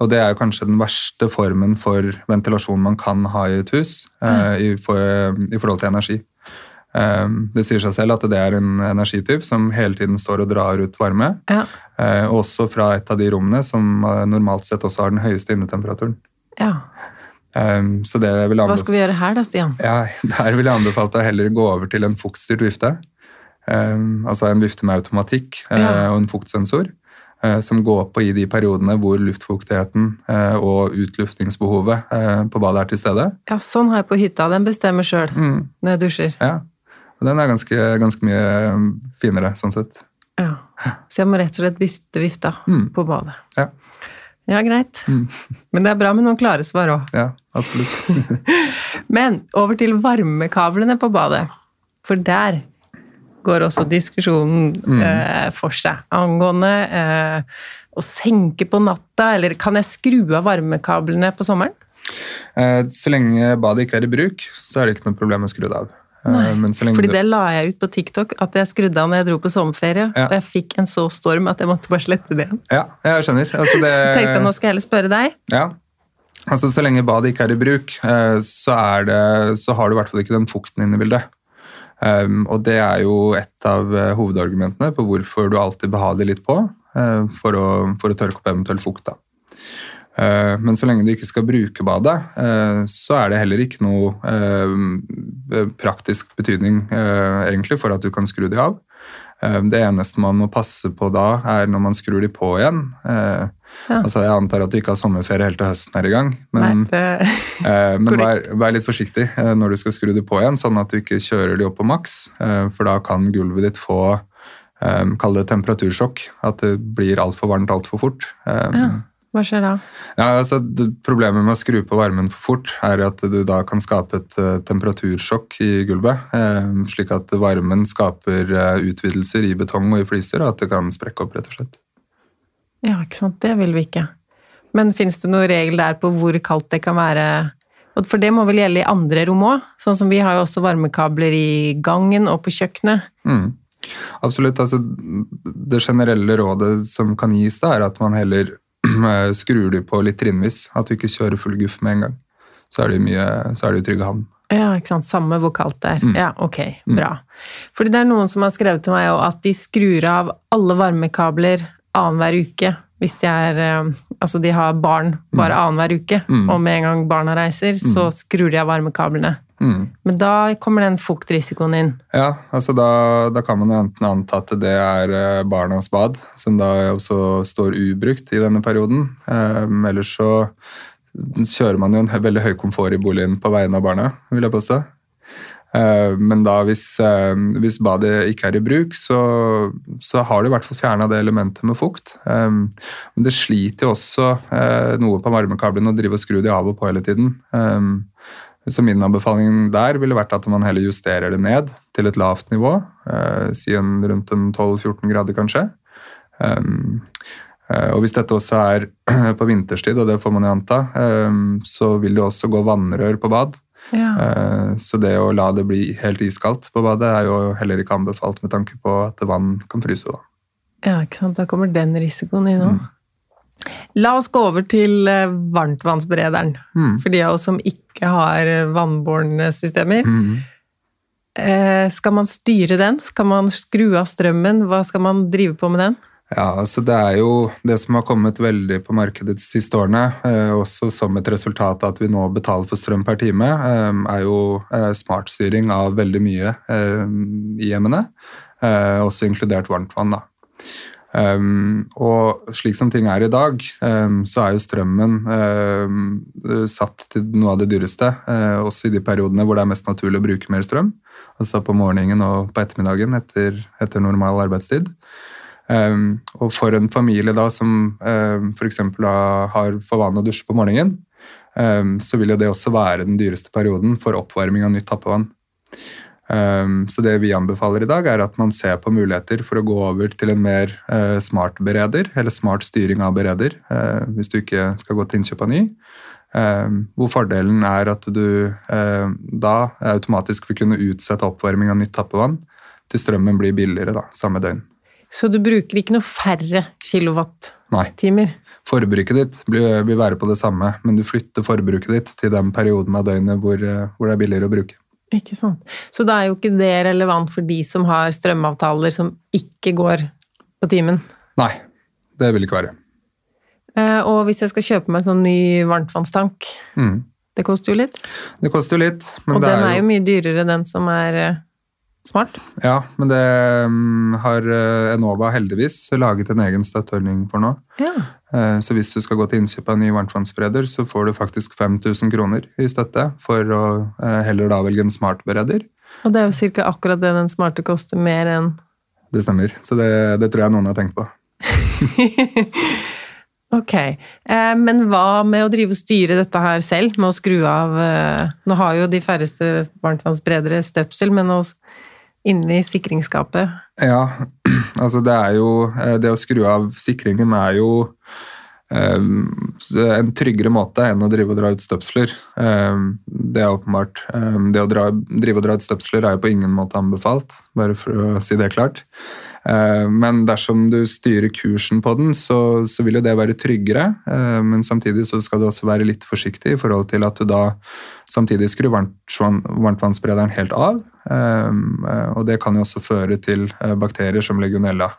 S3: Og det er jo kanskje den verste formen for ventilasjon man kan ha i et hus mm. i, for, i forhold til energi. Eh, det sier seg selv at det er en energityv som hele tiden står og drar ut varme.
S1: Ja.
S3: Eh, også fra et av de rommene som eh, normalt sett også har den høyeste innetemperaturen.
S1: Ja.
S3: Um, så det vil jeg
S1: Hva skal vi gjøre her da, Stian?
S3: ja, Der vil jeg anbefale deg å heller gå over til en fuktstyrt vifte. Um, altså en vifte med automatikk
S1: ja.
S3: uh, og en fuktsensor. eh, som går på i de periodene hvor luftfuktigheten eh, og utluftingsbehovet eh, på badet er til stede.
S1: Ja, sånn har jeg på hytta. Den bestemmer sjøl
S3: Mm,
S1: når jeg dusjer.
S3: ja. Og den er ganske, ganske mye finere, sånn sett.
S1: Ja. Så jeg må rett og slett bytte vifta
S3: Mm.
S1: på badet.
S3: Ja.
S1: Ja, greit.
S3: Mm.
S1: Men det er bra med noen klare svar òg.
S3: Ja, absolutt.
S1: Men over til varmekablene på badet. For der går også diskusjonen
S3: Mm.
S1: eh, for seg angående eh, å senke på natta, eller kan jeg skru av varmekablene på sommeren?
S3: Eh, Så lenge badet ikke er i bruk, så er det ikke noe problem å skru det av. Eh,
S1: Nei,
S3: lenge
S1: Fordi det la jeg ut på TikTok, at jeg skrudde av når jeg dro på sommerferie,
S3: Ja.
S1: og jeg fikk en så storm at jeg måtte bare slette det igjen.
S3: Ja, jeg skjønner. Altså det,
S1: Tenkte jeg nå skal jeg heller spørre deg.
S3: Ja. Altså, så lenge badet ikke er i bruk, eh, så, er det, så har du i hvert fall ikke den fukten inne i bildet. Um, og det er jo et av eh, hovedargumentene på hvorfor du alltid bør ha det litt på, eh, for, å, for å tørke opp eventuell fukt. da. Eh, men så lenge du ikke skal bruke badet, eh, så er det heller ikke noe eh, praktisk betydning egentlig for at du kan skru de av. Det eneste man må passe på da, er når man skrur de på igjen.
S1: Ja.
S3: Altså, Jeg antar at du ikke har sommerferie helt til høsten er i gang, men,
S1: Nei, det,
S3: eh, men vær, vær litt forsiktig eh, når du skal skru de på igjen, sånn at du ikke kjører de opp på maks, eh, for da kan gulvet ditt få Kall det temperatursjokk. At det blir altfor varmt altfor fort.
S1: Ja. Hva skjer da?
S3: ja, altså, Problemet med å skru på varmen for fort er at du da kan skape et uh, temperatursjokk i gulvet. Uh, slik at varmen skaper uh, utvidelser i betong og i fliser, og at det kan sprekke opp. rett og slett.
S1: Ja, ikke sant. Det vil vi ikke. Men fins det noen regel der på hvor kaldt det kan være? For det må vel gjelde i andre rom òg? Sånn som vi har jo også varmekabler i gangen og på kjøkkenet.
S3: Mm. Absolutt. Altså, det generelle rådet som kan gis, da, er at man heller skrur de på litt trinnvis. At du ikke kjører full guff med en gang. Så er det mye, så er det trygge havn.
S1: Ja, ikke sant. Samme hvor kaldt det er.
S3: Mm.
S1: Ja, ok. Bra. Fordi det er noen som har skrevet til meg at de skrur av alle varmekabler annenhver uke. Hvis de er eh, Altså, de har barn bare annenhver uke,
S3: Mm.
S1: og med en gang barna reiser, så skrur de av varmekablene. Men da kommer den fuktrisikoen inn.
S3: Ja, altså da, da kan man enten anta at det er eh, barnas bad, som da også står ubrukt i denne perioden. Um, ellers så kjører man jo en veldig høy komfort i boligen på vegne av barna, vil jeg påstå. Eh, men da hvis, eh, hvis badet ikke er i bruk, så, så har du i hvert fall fjerna det elementet med fukt. Men det sliter jo også eh, noe på varmekablene å drive og skru de av og på hele tiden. Så min anbefaling der ville vært at man heller justerer det ned til et lavt nivå, eh, si en rundt en 12-14 grader kanskje. Um, og hvis dette også er på vinterstid, og det får man jo anta, um, så vil det også gå vannrør på bad.
S1: Ja.
S3: Eh, så det å la det bli helt iskaldt på badet er jo heller ikke anbefalt med tanke på at vann kan fryse. da.
S1: Ja, ikke sant. Da kommer den risikoen inn òg.
S3: Mm.
S1: La oss gå over til eh, varmtvannsberederen.
S3: Mm.
S1: For de av oss som ikke har eh, vannbårne systemer.
S3: Mm.
S1: Eh, skal man styre den? Skal man skru av strømmen? Hva skal man drive på med den?
S3: Ja, altså det er jo det som har kommet veldig på markedet de siste årene, eh, også som et resultat av at vi nå betaler for strøm per time, eh, er jo eh, smartstyring av veldig mye i hjemmene, eh, også inkludert varmtvann. da. Um, og slik som ting er i dag, um, så er jo strømmen um, satt til noe av det dyreste, uh, også i de periodene hvor det er mest naturlig å bruke mer strøm, altså på morgenen og på ettermiddagen etter, etter normal arbeidstid. Og for en familie da som um, f.eks. har for vane å dusje på morgenen, så vil jo det også være den dyreste perioden for oppvarming av nytt tappevann. Um, så det vi anbefaler i dag, er at man ser på muligheter for å gå over til en mer uh, smart bereder, eller smart styring av bereder, uh, hvis du ikke skal gå til innkjøp av ny. Um, hvor fordelen er at du uh, da automatisk vil kunne utsette oppvarming av nytt tappevann til strømmen blir billigere da, samme døgn.
S1: Så du bruker ikke noe færre kilowattimer?
S3: Nei. Forbruket ditt vil være på det samme, men du flytter forbruket ditt til den perioden av døgnet hvor, hvor det er billigere å bruke.
S1: Ikke sant. Så da er jo ikke det relevant for de som har strømavtaler som ikke går på timen.
S3: Nei, det vil ikke være.
S1: Eh, Og hvis jeg skal kjøpe meg sånn ny varmtvannstank,
S3: Mm.
S1: det koster jo litt.
S3: Det koster jo litt, men
S1: Og den
S3: er
S1: er
S3: jo
S1: jo mye dyrere, den som er eh, smart.
S3: Ja, men det mm, har eh, Enova heldigvis laget en egen støtteordning for nå.
S1: Ja.
S3: Eh, Så hvis du skal gå til innkjøp av en ny varmtvannsbereder, så får du faktisk 5000 kroner i støtte for å eh, heller da velge en smartbereder.
S1: Og det er jo cirka akkurat det den smarte koster, mer enn
S3: Det stemmer, så det, det tror jeg noen har tenkt på.
S1: Ok. Eh, men hva med å drive og styre dette her selv, med å skru av eh, Nå har jo de færreste varmtvannsbredere støpsel, men å, inni sikringsskapet
S3: Ja, altså det er jo eh, Det å skru av sikringen er jo Um, en tryggere måte enn å drive og dra ut støpsler. Um, det er åpenbart. Det å dra, drive og dra ut støpsler er jo på ingen måte anbefalt, bare for å si det klart. Men dersom du styrer kursen på den, så, så vil jo det være tryggere. Men samtidig så skal du også være litt forsiktig i forhold til at du da samtidig skrur varmtvannsberederen helt av. Uh, og det kan jo også føre til bakterier som legionella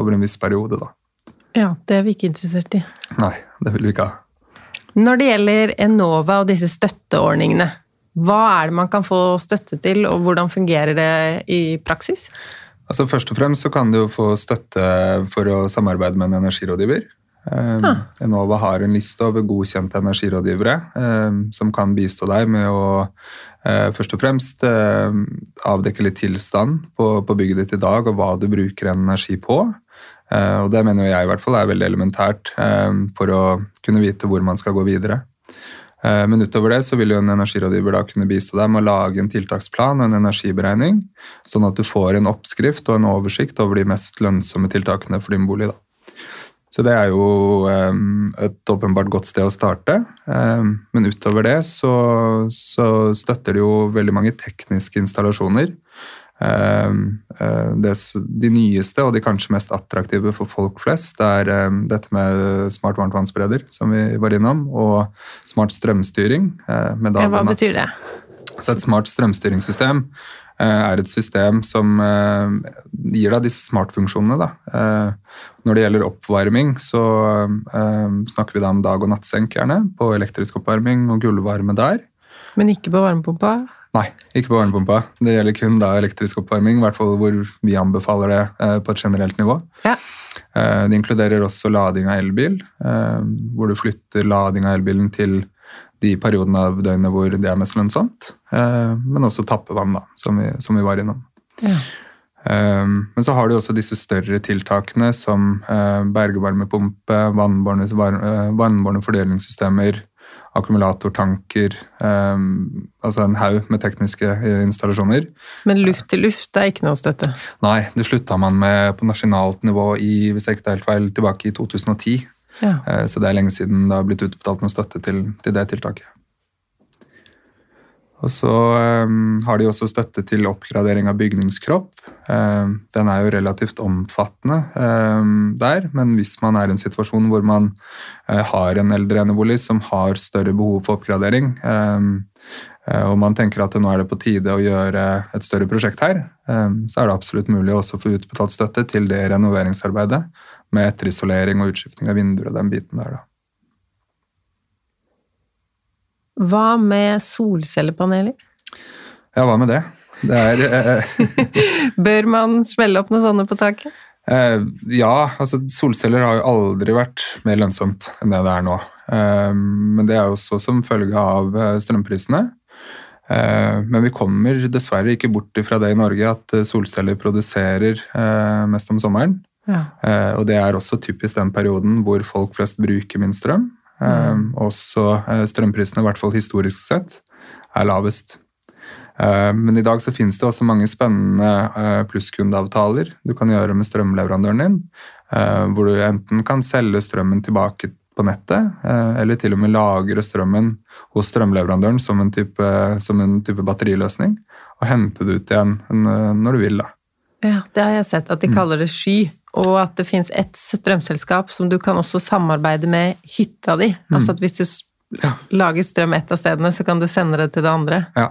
S3: over en viss periode, da.
S1: Ja, det er vi ikke interessert i.
S3: Nei, det vil vi ikke ha.
S1: Når det gjelder Enova og disse støtteordningene, hva er det man kan få støtte til, og hvordan fungerer det i praksis?
S3: Altså Først og fremst så kan du få støtte for å samarbeide med en energirådgiver. Um, ah. Enova har en liste over godkjente energirådgivere um, som kan bistå deg med å først og fremst uh, avdekke litt tilstand på, på bygget ditt i dag, og hva du bruker energi på. Eh, og det mener jeg i hvert fall er veldig elementært eh, for å kunne vite hvor man skal gå videre. Eh, men utover det så vil jo en energirådgiver da kunne bistå deg med å lage en tiltaksplan og en energiberegning, sånn at du får en oppskrift og en oversikt over de mest lønnsomme tiltakene for din bolig. da. Så det er jo et åpenbart godt sted å starte. Men utover det så, så støtter det jo veldig mange tekniske installasjoner. Ehm, eh, det, de nyeste og de kanskje mest attraktive for folk flest er ehm, dette med smart varmtvannsspreder, som vi var innom, og smart strømstyring.
S1: Eh, hva betyr det?
S3: Så et smart strømstyringssystem er et system som gir deg disse smartfunksjonene. Da. Når det gjelder oppvarming, så snakker vi da om dag- og nattsenk gjerne, på elektrisk oppvarming og gulvvarme der.
S1: Men ikke på varmepumpa?
S3: Nei, ikke på varmepumpa. Det gjelder kun da elektrisk oppvarming, i hvert fall hvor vi anbefaler det eh, på et generelt nivå. Ja. Eh, det inkluderer også lading av elbil, eh, hvor du flytter lading av elbilen til de periodene av døgnet hvor det er mest lønnsomt. Men også tappevann, da, som vi, som vi var innom. Ja. Men så har du også disse større tiltakene som bergvarmepumpe, vannbårne fordelingssystemer, akkumulatortanker um, Altså en haug med tekniske eh, installasjoner.
S1: Men luft til luft er ikke noe støtte?
S3: Nei, det slutta man med på nasjonalt nivå i hvis jeg ikke tar helt feil, tilbake i 2010. Ja. Uh, så det er lenge siden det har blitt utbetalt noe støtte til, til det tiltaket. Og så um, har de også støtte til oppgradering av bygningskropp. Um, den er jo relativt omfattende um, der, men hvis man er i en situasjon hvor man uh, har en eldre enebolig som har større behov for oppgradering, uh, og man tenker at nå er det på tide å gjøre et større prosjekt her, så er det absolutt mulig å få utbetalt støtte til det renoveringsarbeidet med etterisolering og utskiftning av vinduer og den biten der. da.
S1: Hva med solcellepaneler?
S3: Ja, hva med det? det er, eh,
S1: Bør man smelle opp noen sånne på taket?
S3: Eh, ja, altså solceller har jo aldri vært mer lønnsomt enn det det er nå. Eh, men det er også som følge av eh, strømprisene. Eh, men vi kommer dessverre ikke bort fra det i Norge at eh, solceller produserer mest om sommeren. Ja. Og det er også typisk den perioden hvor folk flest bruker min strøm. Mm. Også eh, strømprisene, i hvert fall historisk sett, er lavest. Eh, men i dag så finnes det også mange spennende eh, plusskundeavtaler du kan gjøre med strømleverandøren din. Hvor du enten kan selge strømmen tilbake på nettet, eller til og med lagre strømmen hos strømleverandøren som en type, som en type batteriløsning, og hente det ut igjen når du vil. da.
S1: Ja, det har jeg sett, at de mm. kaller det sky og at det fins ett strømselskap som du kan også samarbeide med hytta di. Mm. Altså at hvis du ja. lager strøm ett av stedene, så kan du sende det til det andre.
S3: Ja,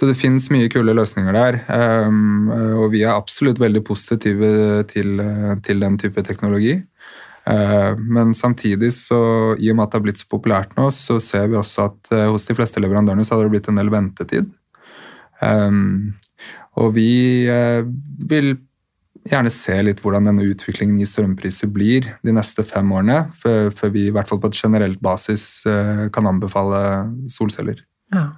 S3: så det fins mye kule løsninger der. Um, og vi er absolutt veldig positive til, til den type teknologi. Uh, men samtidig, så, i og med at det har blitt så populært nå, så ser vi også at uh, hos de fleste leverandørene så hadde det blitt en del ventetid. Um, og vi vil gjerne se litt hvordan denne utviklingen i strømpriser blir de neste fem årene, før, før vi i hvert fall på et generelt basis eh, kan anbefale solceller. Ja.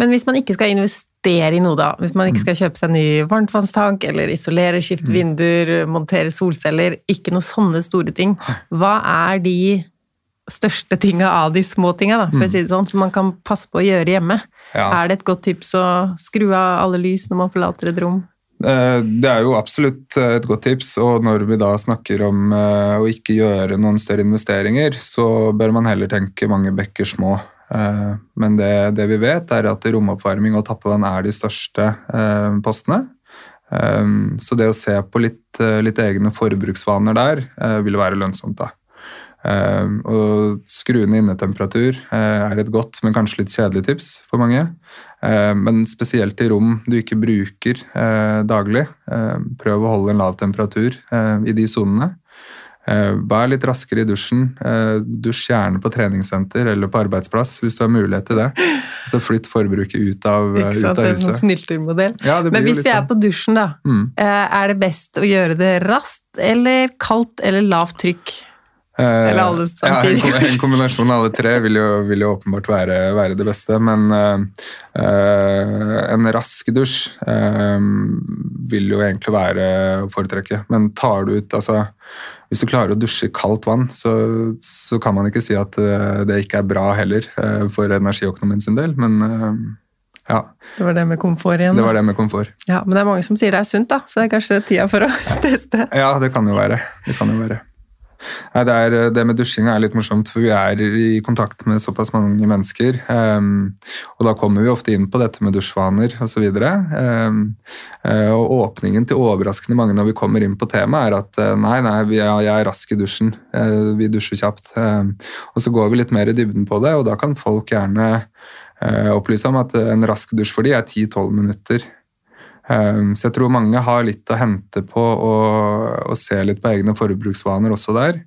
S1: Men hvis man ikke skal investere i noe, da, hvis man ikke mm. skal kjøpe seg ny varmtvannstank eller isolere, skifte mm. vinduer, montere solceller, ikke noen sånne store ting, hva er de største tinga av de små tinga, for å mm. si det sånn, som man kan passe på å gjøre hjemme? Ja. Er det et godt tips å skru av alle lys når man forlater et rom?
S3: Eh, det er jo absolutt eh, et godt tips. Og når vi da snakker om eh, å ikke gjøre noen større investeringer, så bør man heller tenke mange bekker små. Men det, det vi vet, er at romoppvarming og tappevann er de største postene. Så det å se på litt, litt egne forbruksvaner der vil være lønnsomt. da. Og skru ned innetemperatur er et godt, men kanskje litt kjedelig tips for mange. Eh, men spesielt i rom du ikke bruker eh, daglig. Eh, prøv å holde en lav temperatur i de sonene. Vær litt raskere i dusjen. Dusj gjerne på treningssenter eller på arbeidsplass hvis du har mulighet til det. Så flytt forbruket ut av, ikke
S1: Ikke
S3: ut
S1: sant?
S3: huset.
S1: Det er en sånn snyltermodell.
S3: Ja,
S1: Men hvis vi er
S3: sånn.
S1: på dusjen, da,
S3: Mm.
S1: er det best å gjøre det raskt eller kaldt eller lavt trykk?
S3: Eh,
S1: Eller alle
S3: en,
S1: samtidig.
S3: Ja, en kombinasjon av alle tre vil jo, vil jo åpenbart være, være det beste, men eh, en rask dusj eh, vil jo egentlig være å foretrekke. Men tar du ut altså, Hvis du klarer å dusje i kaldt vann, så, så kan man ikke si at det ikke er bra heller for energiøkonomien sin del, men eh, ja,
S1: Det var det med komfort igjen.
S3: det var det med komfort.
S1: Ja, men det er mange som sier det er sunt, da, så det er kanskje tida for å teste.
S3: Ja, det kan jo være. Det kan jo være. Nei, det, er, det med dusjinga er litt morsomt, for vi er i kontakt med såpass mange mennesker. Um, og da kommer vi ofte inn på dette med dusjvaner osv. Um, og åpningen til overraskende mange når vi kommer inn på temaet, er at eh, nei, nei, er, jeg er rask i dusjen. Uh, vi dusjer kjapt. Um, og så går vi litt mer i dybden på det, og da kan folk gjerne uh, opplyse om at en rask dusj for de er 10-12 minutter. Um, Så jeg tror mange har litt å hente på å, se litt på egne forbruksvaner også der.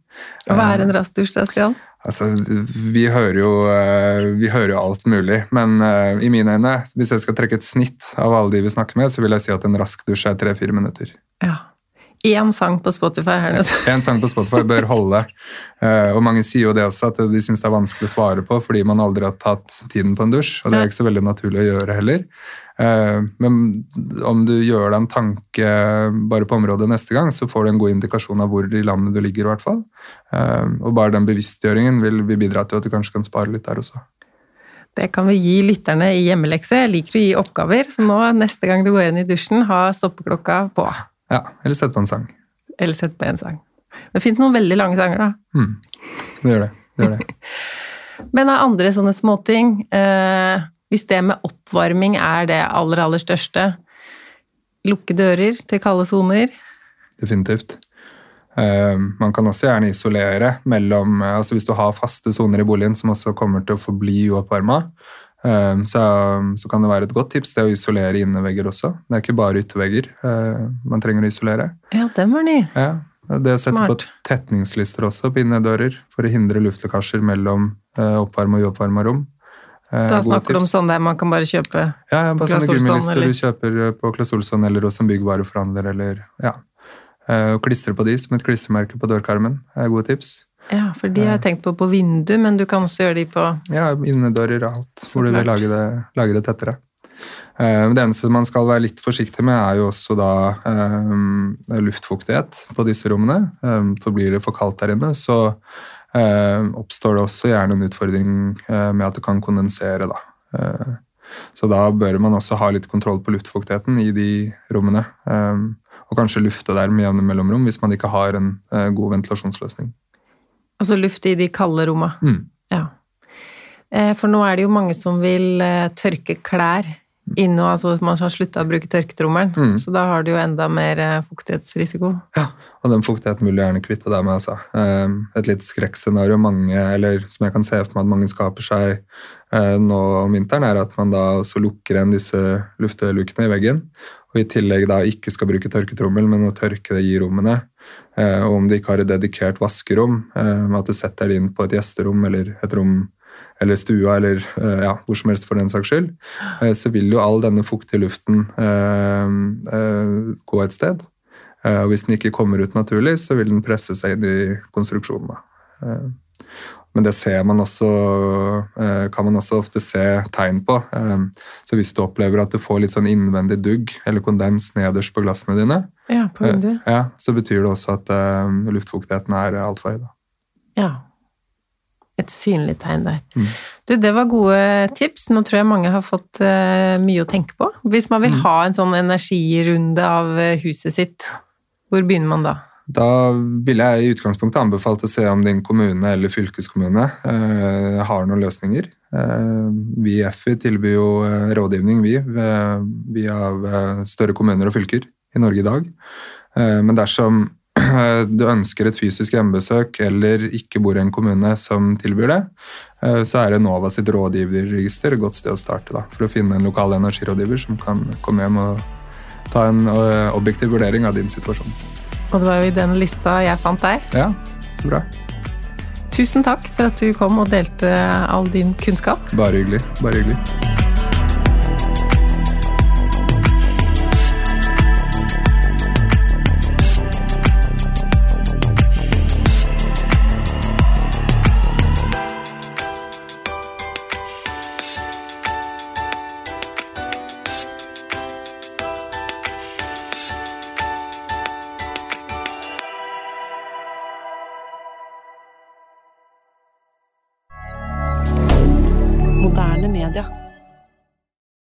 S1: Hva er en rask dusj, da, Stian?
S3: Altså, vi hører jo, eh, vi hører jo alt mulig, men eh, i mine øyne, hvis jeg skal trekke et snitt av alle de vi snakker med, så vil jeg si at en rask dusj er tre-fire minutter.
S1: Ja. Én sang på Spotify her Én
S3: En sang på Spotify bør holde, eh, og mange sier jo det også, at de syns det er vanskelig å svare på fordi man aldri har tatt tiden på en dusj, og det er ikke så veldig naturlig å gjøre heller. Eh, Men om du gjør deg en tanke bare på området neste gang, så får du en god indikasjon av hvor i landet du ligger, i hvert fall. Eh, Og bare den bevisstgjøringen vil, vil bidra til at du kanskje kan spare litt der også.
S1: Det kan vi gi lytterne i hjemmelekse. Jeg liker å gi oppgaver, så nå neste gang du går inn i dusjen, ha stoppeklokka på.
S3: Ja, eller sett på en sang.
S1: Eller sett på en sang. Det finnes noen veldig lange sanger, da.
S3: Mm. Det gjør det. det, gjør det.
S1: Men av andre sånne småting eh, Hvis det med oppvarming er det aller, aller største Lukke dører til kalde soner.
S3: Definitivt. Eh, man kan også gjerne isolere mellom eh, altså Hvis du har faste soner i boligen som også kommer til å forbli uoppvarma, eh, så, så kan det være et godt tips det å isolere innevegger også. Det er ikke bare yttervegger man trenger å isolere.
S1: Ja, den var ny.
S3: Ja, det å sette
S1: Smart.
S3: på tetningslister også på innedører for å hindre luftlekkasjer mellom oppvarma og uoppvarma rom. Eh,
S1: Da snakker du om
S3: sånne
S1: sånn der man kan bare kjøpe
S3: Ja, ja, på
S1: Claes
S3: sånne gummilister
S1: eller?
S3: du kjøper eh, på Claes Olsson eller hos en byggvareforhandler. eller ja. Eh, Og klistre på de som et klistremerke på dørkarmen er gode tips.
S1: Ja, for de har jeg tenkt på på vindu, men du kan også gjøre de på
S3: Ja, innedører og alt, hvor du vil lage det, lage det tettere. Det eneste man skal være litt forsiktig med, er jo også da um, luftfuktighet på disse rommene. Um, for blir det for kaldt der inne, så oppstår det også gjerne en utfordring eh, med at det kan kondensere. da. Eh, så da bør man også ha litt kontroll på luftfuktigheten i de rommene. eh, og kanskje lufte der med jevne mellomrom hvis man ikke har en eh, god ventilasjonsløsning.
S1: Altså luft i de kalde romma.
S3: Mm.
S1: Ja. Eh, For nå er det jo mange som vil eh, tørke klær inne, og altså man har slutta å bruke tørketrommelen.
S3: Mm.
S1: Så da har du jo enda mer eh, fuktighetsrisiko.
S3: Ja, og den fuktigheten vil du gjerne kvitte deg med. Altså. Eh, Et litt skrekkscenario mange, eller som jeg kan se for meg at mange skaper seg eh, nå om vinteren, er at man da også lukker igjen disse luftelukene i veggen, og i tillegg da ikke skal bruke tørketrommel, men å tørke det i rommene. Eh, Og om du ikke har et dedikert vaskerom, at du setter det inn på et gjesterom eller et rom eller stua, eller eh, ja, hvor som helst for den saks skyld, eh, så vil jo all denne fuktige luften eh, gå et sted. Og hvis den ikke kommer ut naturlig, så vil den presse seg inn i konstruksjonen. Men det ser man også, kan man også ofte se tegn på. Så hvis du opplever at du får litt sånn innvendig dugg eller kondens nederst på glassene dine,
S1: Ja, på
S3: ja, så betyr det også at luftfuktigheten er altfor høy. da.
S1: Ja. Et synlig tegn der.
S3: Mm.
S1: Du, det var gode tips. Nå tror jeg mange har fått uh, mye å tenke på. Hvis man vil mm. ha en sånn energirunde av uh, huset sitt, hvor begynner man da?
S3: Da ville jeg i utgangspunktet anbefalt å se om din kommune eller fylkeskommune uh, har noen løsninger. vi i FI tilbyr jo rådgivning, vi, via større kommuner og fylker i Norge i dag. men dersom du ønsker et fysisk hjemmebesøk eller ikke bor i en kommune som tilbyr det, eh, så er Enova sitt rådgiverregister et godt sted å starte da, for å finne en lokal energirådgiver som kan komme hjem og ta en eh, objektiv vurdering av din situasjon.
S1: Og det var jo i den lista jeg fant deg.
S3: Ja, så bra.
S1: Tusen takk for at du kom og delte all din kunnskap.
S3: Bare hyggelig. Bare hyggelig.